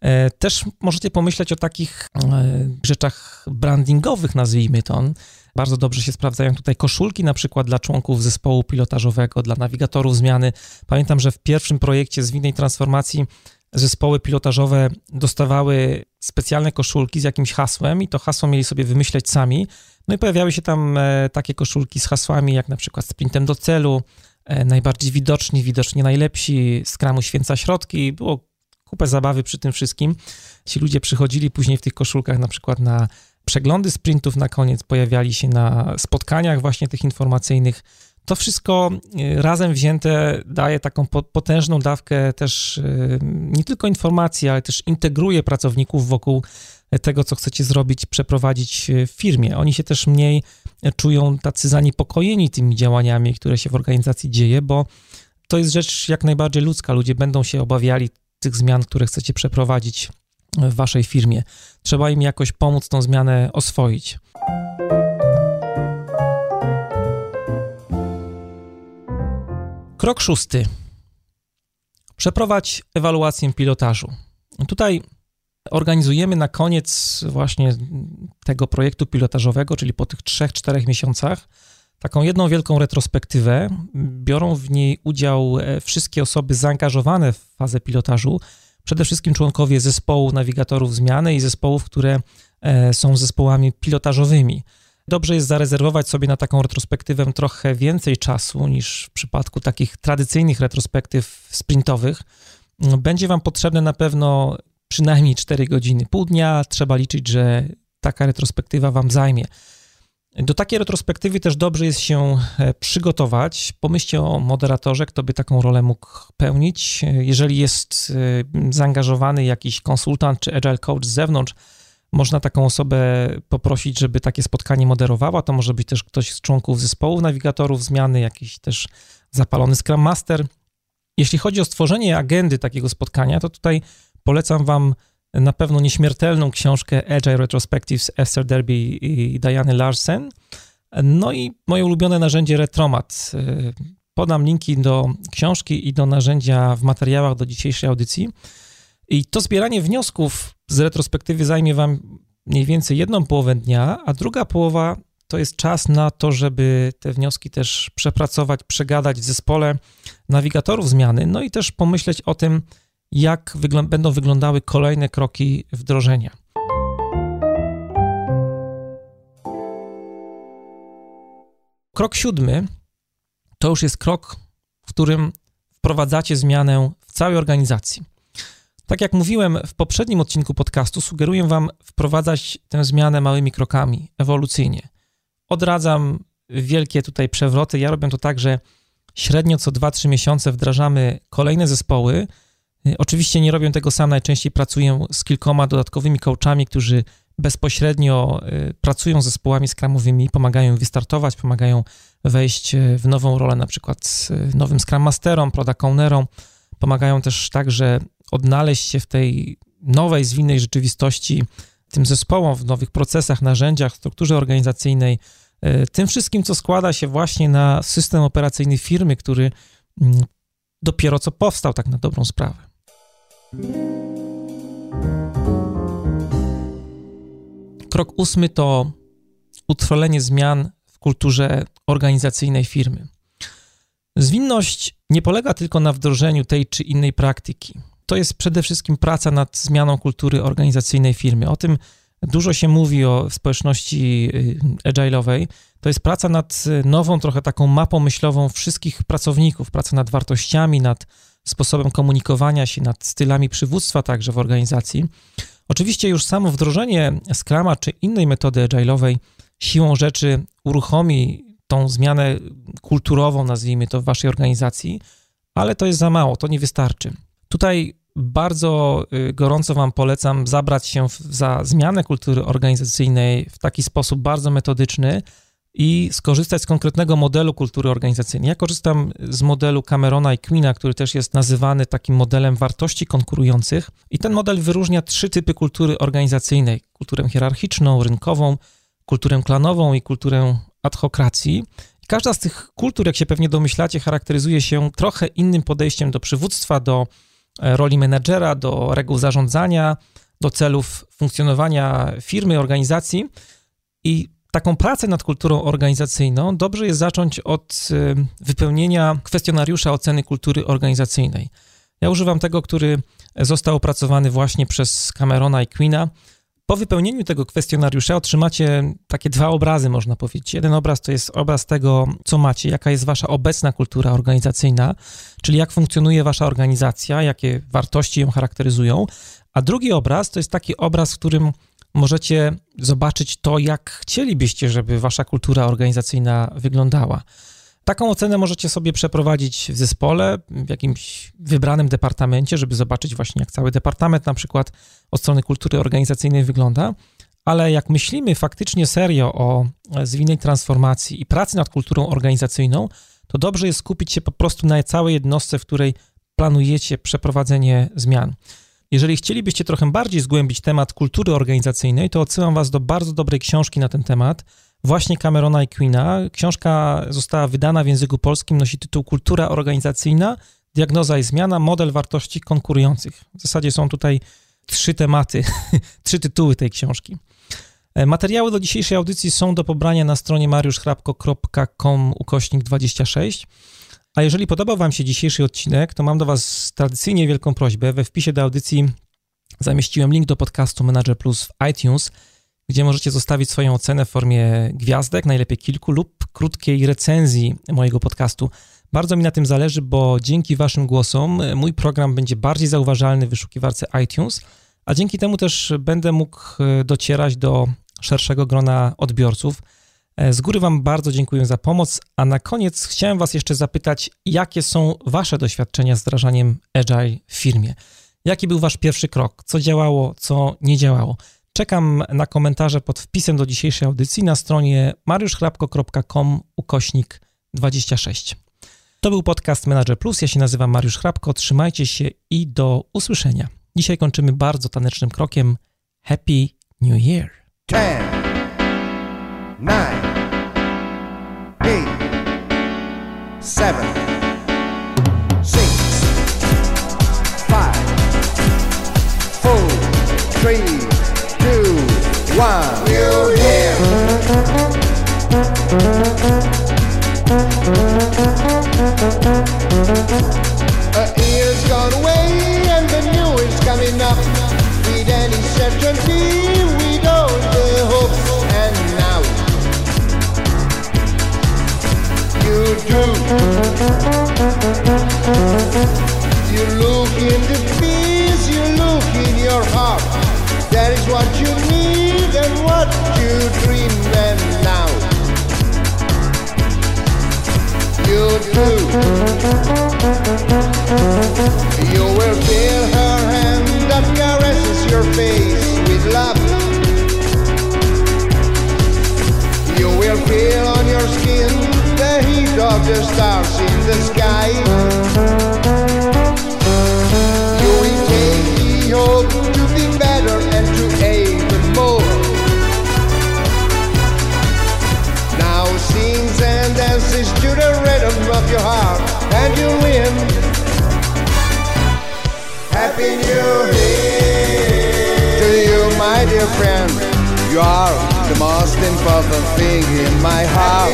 E, też możecie pomyśleć o takich e, rzeczach brandingowych, nazwijmy to. Bardzo dobrze się sprawdzają tutaj koszulki, na przykład dla członków zespołu pilotażowego, dla nawigatorów zmiany. Pamiętam, że w pierwszym projekcie zwinnej transformacji zespoły pilotażowe dostawały specjalne koszulki z jakimś hasłem i to hasło mieli sobie wymyśleć sami. No i pojawiały się tam e, takie koszulki z hasłami, jak na przykład sprintem do celu, najbardziej widoczni, widocznie najlepsi, skramu święca środki. Było kupę zabawy przy tym wszystkim. Ci ludzie przychodzili później w tych koszulkach na przykład na przeglądy sprintów na koniec, pojawiali się na spotkaniach właśnie tych informacyjnych. To wszystko y, razem wzięte daje taką potężną dawkę też y, nie tylko informacji, ale też integruje pracowników wokół tego, co chcecie zrobić, przeprowadzić w firmie. Oni się też mniej czują tacy zaniepokojeni tymi działaniami, które się w organizacji dzieje, bo to jest rzecz jak najbardziej ludzka. Ludzie będą się obawiali tych zmian, które chcecie przeprowadzić w waszej firmie. Trzeba im jakoś pomóc tą zmianę oswoić. Krok szósty. Przeprowadź ewaluację pilotażu. Tutaj organizujemy na koniec właśnie tego projektu pilotażowego, czyli po tych 3-4 miesiącach, taką jedną wielką retrospektywę. Biorą w niej udział e, wszystkie osoby zaangażowane w fazę pilotażu, przede wszystkim członkowie zespołu nawigatorów zmiany i zespołów, które e, są zespołami pilotażowymi. Dobrze jest zarezerwować sobie na taką retrospektywę trochę więcej czasu niż w przypadku takich tradycyjnych retrospektyw sprintowych. Będzie Wam potrzebne na pewno przynajmniej 4 godziny, pół dnia. Trzeba liczyć, że taka retrospektywa Wam zajmie. Do takiej retrospektywy też dobrze jest się e, przygotować. Pomyślcie o moderatorze, kto by taką rolę mógł pełnić. Jeżeli jest e, zaangażowany jakiś konsultant czy agile coach z zewnątrz, można taką osobę poprosić, żeby takie spotkanie moderowała. To może być też ktoś z członków zespołu nawigatorów zmiany, jakiś też zapalony Scrum Master. Jeśli chodzi o stworzenie agendy takiego spotkania, to tutaj polecam Wam na pewno nieśmiertelną książkę Agile Retrospectives Esther Derby i Diane Larsen. No i moje ulubione narzędzie Retromat. Podam linki do książki i do narzędzia w materiałach do dzisiejszej audycji. I to zbieranie wniosków z retrospektywy zajmie Wam mniej więcej jedną połowę dnia, a druga połowa to jest czas na to, żeby te wnioski też przepracować, przegadać w zespole nawigatorów zmiany, no i też pomyśleć o tym, jak wyglą będą wyglądały kolejne kroki wdrożenia. Krok siódmy to już jest krok, w którym wprowadzacie zmianę w całej organizacji. Tak jak mówiłem w poprzednim odcinku podcastu, sugeruję Wam wprowadzać tę zmianę małymi krokami, ewolucyjnie. Odradzam wielkie tutaj przewroty. Ja robię to tak, że średnio co 2-3 miesiące wdrażamy kolejne zespoły, oczywiście nie robię tego sam, najczęściej pracuję z kilkoma dodatkowymi coachami, którzy bezpośrednio y, pracują z zespołami skramowymi, pomagają wystartować, pomagają wejść y, w nową rolę, na przykład z nowym Scrum Masterom, Product Ownerom, pomagają też także odnaleźć się w tej nowej, zwinnej rzeczywistości, tym zespołom, w nowych procesach, narzędziach, strukturze organizacyjnej, tym wszystkim, co składa się właśnie na system operacyjny firmy, który mm, dopiero co powstał tak na dobrą sprawę. Krok ósmy to utrwalenie zmian w kulturze organizacyjnej firmy. Zwinność nie polega tylko na wdrożeniu tej czy innej praktyki. To jest przede wszystkim praca nad zmianą kultury organizacyjnej firmy. O tym dużo się mówi o społeczności y, agile'owej. To jest praca nad nową, trochę taką mapą myślową wszystkich pracowników, praca nad wartościami, nad sposobem komunikowania się, nad stylami przywództwa także w organizacji. Oczywiście już samo wdrożenie Scrama czy innej metody agile'owej siłą rzeczy uruchomi tą zmianę kulturową, nazwijmy to, w waszej organizacji, ale to jest za mało, to nie wystarczy. Tutaj bardzo y, gorąco Wam polecam zabrać się za zmianę kultury organizacyjnej w taki sposób bardzo metodyczny, i skorzystać z konkretnego modelu kultury organizacyjnej. Ja korzystam z modelu Camerona i Queena, który też jest nazywany takim modelem wartości konkurujących. I ten model wyróżnia trzy typy kultury organizacyjnej: kulturę hierarchiczną, rynkową, kulturę klanową i kulturę adhokracji. Każda z tych kultur, jak się pewnie domyślacie, charakteryzuje się trochę innym podejściem do przywództwa, do e, roli menedżera, do reguł zarządzania, do celów funkcjonowania firmy, organizacji. I taką pracę nad kulturą organizacyjną dobrze jest zacząć od y, wypełnienia kwestionariusza oceny kultury organizacyjnej. Ja używam tego, który został opracowany właśnie przez Camerona i Queena. Po wypełnieniu tego kwestionariusza otrzymacie takie dwa obrazy, można powiedzieć. Jeden obraz to jest obraz tego, co macie, jaka jest wasza obecna kultura organizacyjna, czyli jak funkcjonuje wasza organizacja, jakie wartości ją charakteryzują. A drugi obraz to jest taki obraz, w którym możecie zobaczyć to, jak chcielibyście, żeby wasza kultura organizacyjna wyglądała. Taką ocenę możecie sobie przeprowadzić w zespole, w jakimś wybranym departamencie, żeby zobaczyć właśnie, jak cały departament na przykład od strony kultury organizacyjnej wygląda. Ale jak myślimy faktycznie serio o zwinnej transformacji i pracy nad kulturą organizacyjną, to dobrze jest skupić się po prostu na całej jednostce, w której planujecie przeprowadzenie zmian. Jeżeli chcielibyście trochę bardziej zgłębić temat kultury organizacyjnej, to odsyłam Was do bardzo dobrej książki na ten temat, właśnie Camerona i Queena. Książka została wydana w języku polskim, nosi tytuł Kultura organizacyjna, diagnoza i zmiana, model wartości konkurujących. W zasadzie są tutaj trzy tematy, [LAUGHS] trzy tytuły tej książki. E, materiały do dzisiejszej audycji są do pobrania na stronie mariuszchrapko.com ukośnik 26. A jeżeli podobał Wam się dzisiejszy odcinek, to mam do Was tradycyjnie wielką prośbę. We wpisie do audycji zamieściłem link do podcastu Manager Plus w iTunes, gdzie możecie zostawić swoją ocenę w formie gwiazdek, najlepiej kilku, lub krótkiej recenzji mojego podcastu. Bardzo mi na tym zależy, bo dzięki Waszym głosom mój program będzie bardziej zauważalny w wyszukiwarce iTunes, a dzięki temu też będę mógł docierać do szerszego grona odbiorców. E, z góry Wam bardzo dziękuję za pomoc, a na koniec chciałem Was jeszcze zapytać, jakie są Wasze doświadczenia z wdrażaniem Agile w firmie? Jaki był Wasz pierwszy krok? Co działało, co nie działało? Czekam na komentarze pod wpisem do dzisiejszej audycji na stronie mariuszchrapko.com ukośnik 26. To był podcast Manager Plus. Ja się nazywam Mariusz Hrabko. Trzymajcie się i do usłyszenia. Dzisiaj kończymy bardzo tanecznym krokiem. Happy New Year! Nine, eight, seven, six, five, four, three, two, one. We're here. A you look in the you look in your heart. That is what you need and what you dream and now. You do. You will feel her hand that caresses your face with love. You will feel on your skin heat of the stars in the sky. You the hope to be better and to aim more. Now sings and dances to the rhythm of your heart, and you win. Happy New Year to you, my dear friend. You are the most important thing in my heart.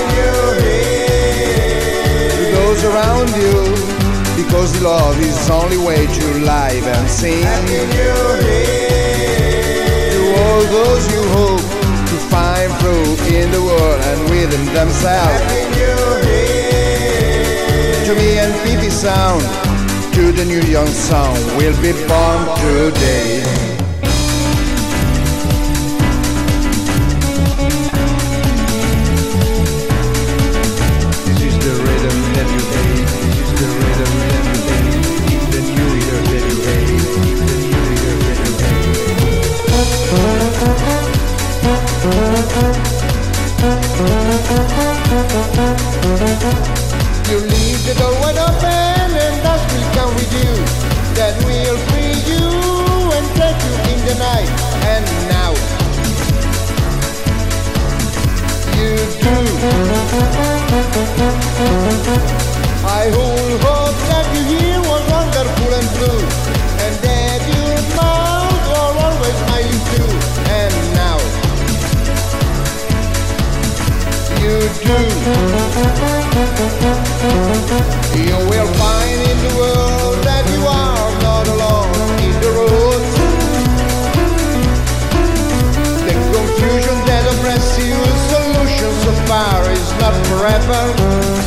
To those around you because love is the only way to live and sing. To all those you hope to find through in the world and within themselves. To me and Phoebe Sound to the new young song will be born today You leave the door wide open and dust will come with you. That will free you and take you in the night. And now you do. I hold hope that you hear was wonderful and blue. Do. You will find in the world that you are not alone in the road. The confusion that oppresses you, solution so far is not forever.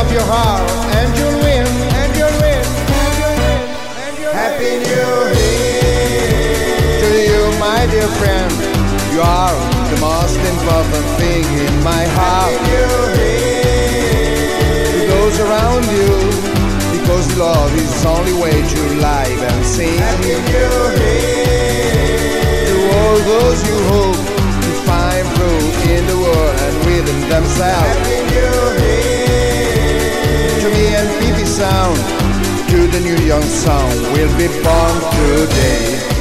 Of your heart, and you'll win, and you'll win, and you'll win, and you'll Happy New Year to you, my dear friend. You are the most important thing in my heart. Happy New Year to those around you, because love is the only way to live and sing. Happy New Year to all those you hope to find through in the world and within themselves. Happy New Year to and Phoebe Sound, to the new young song will be born today.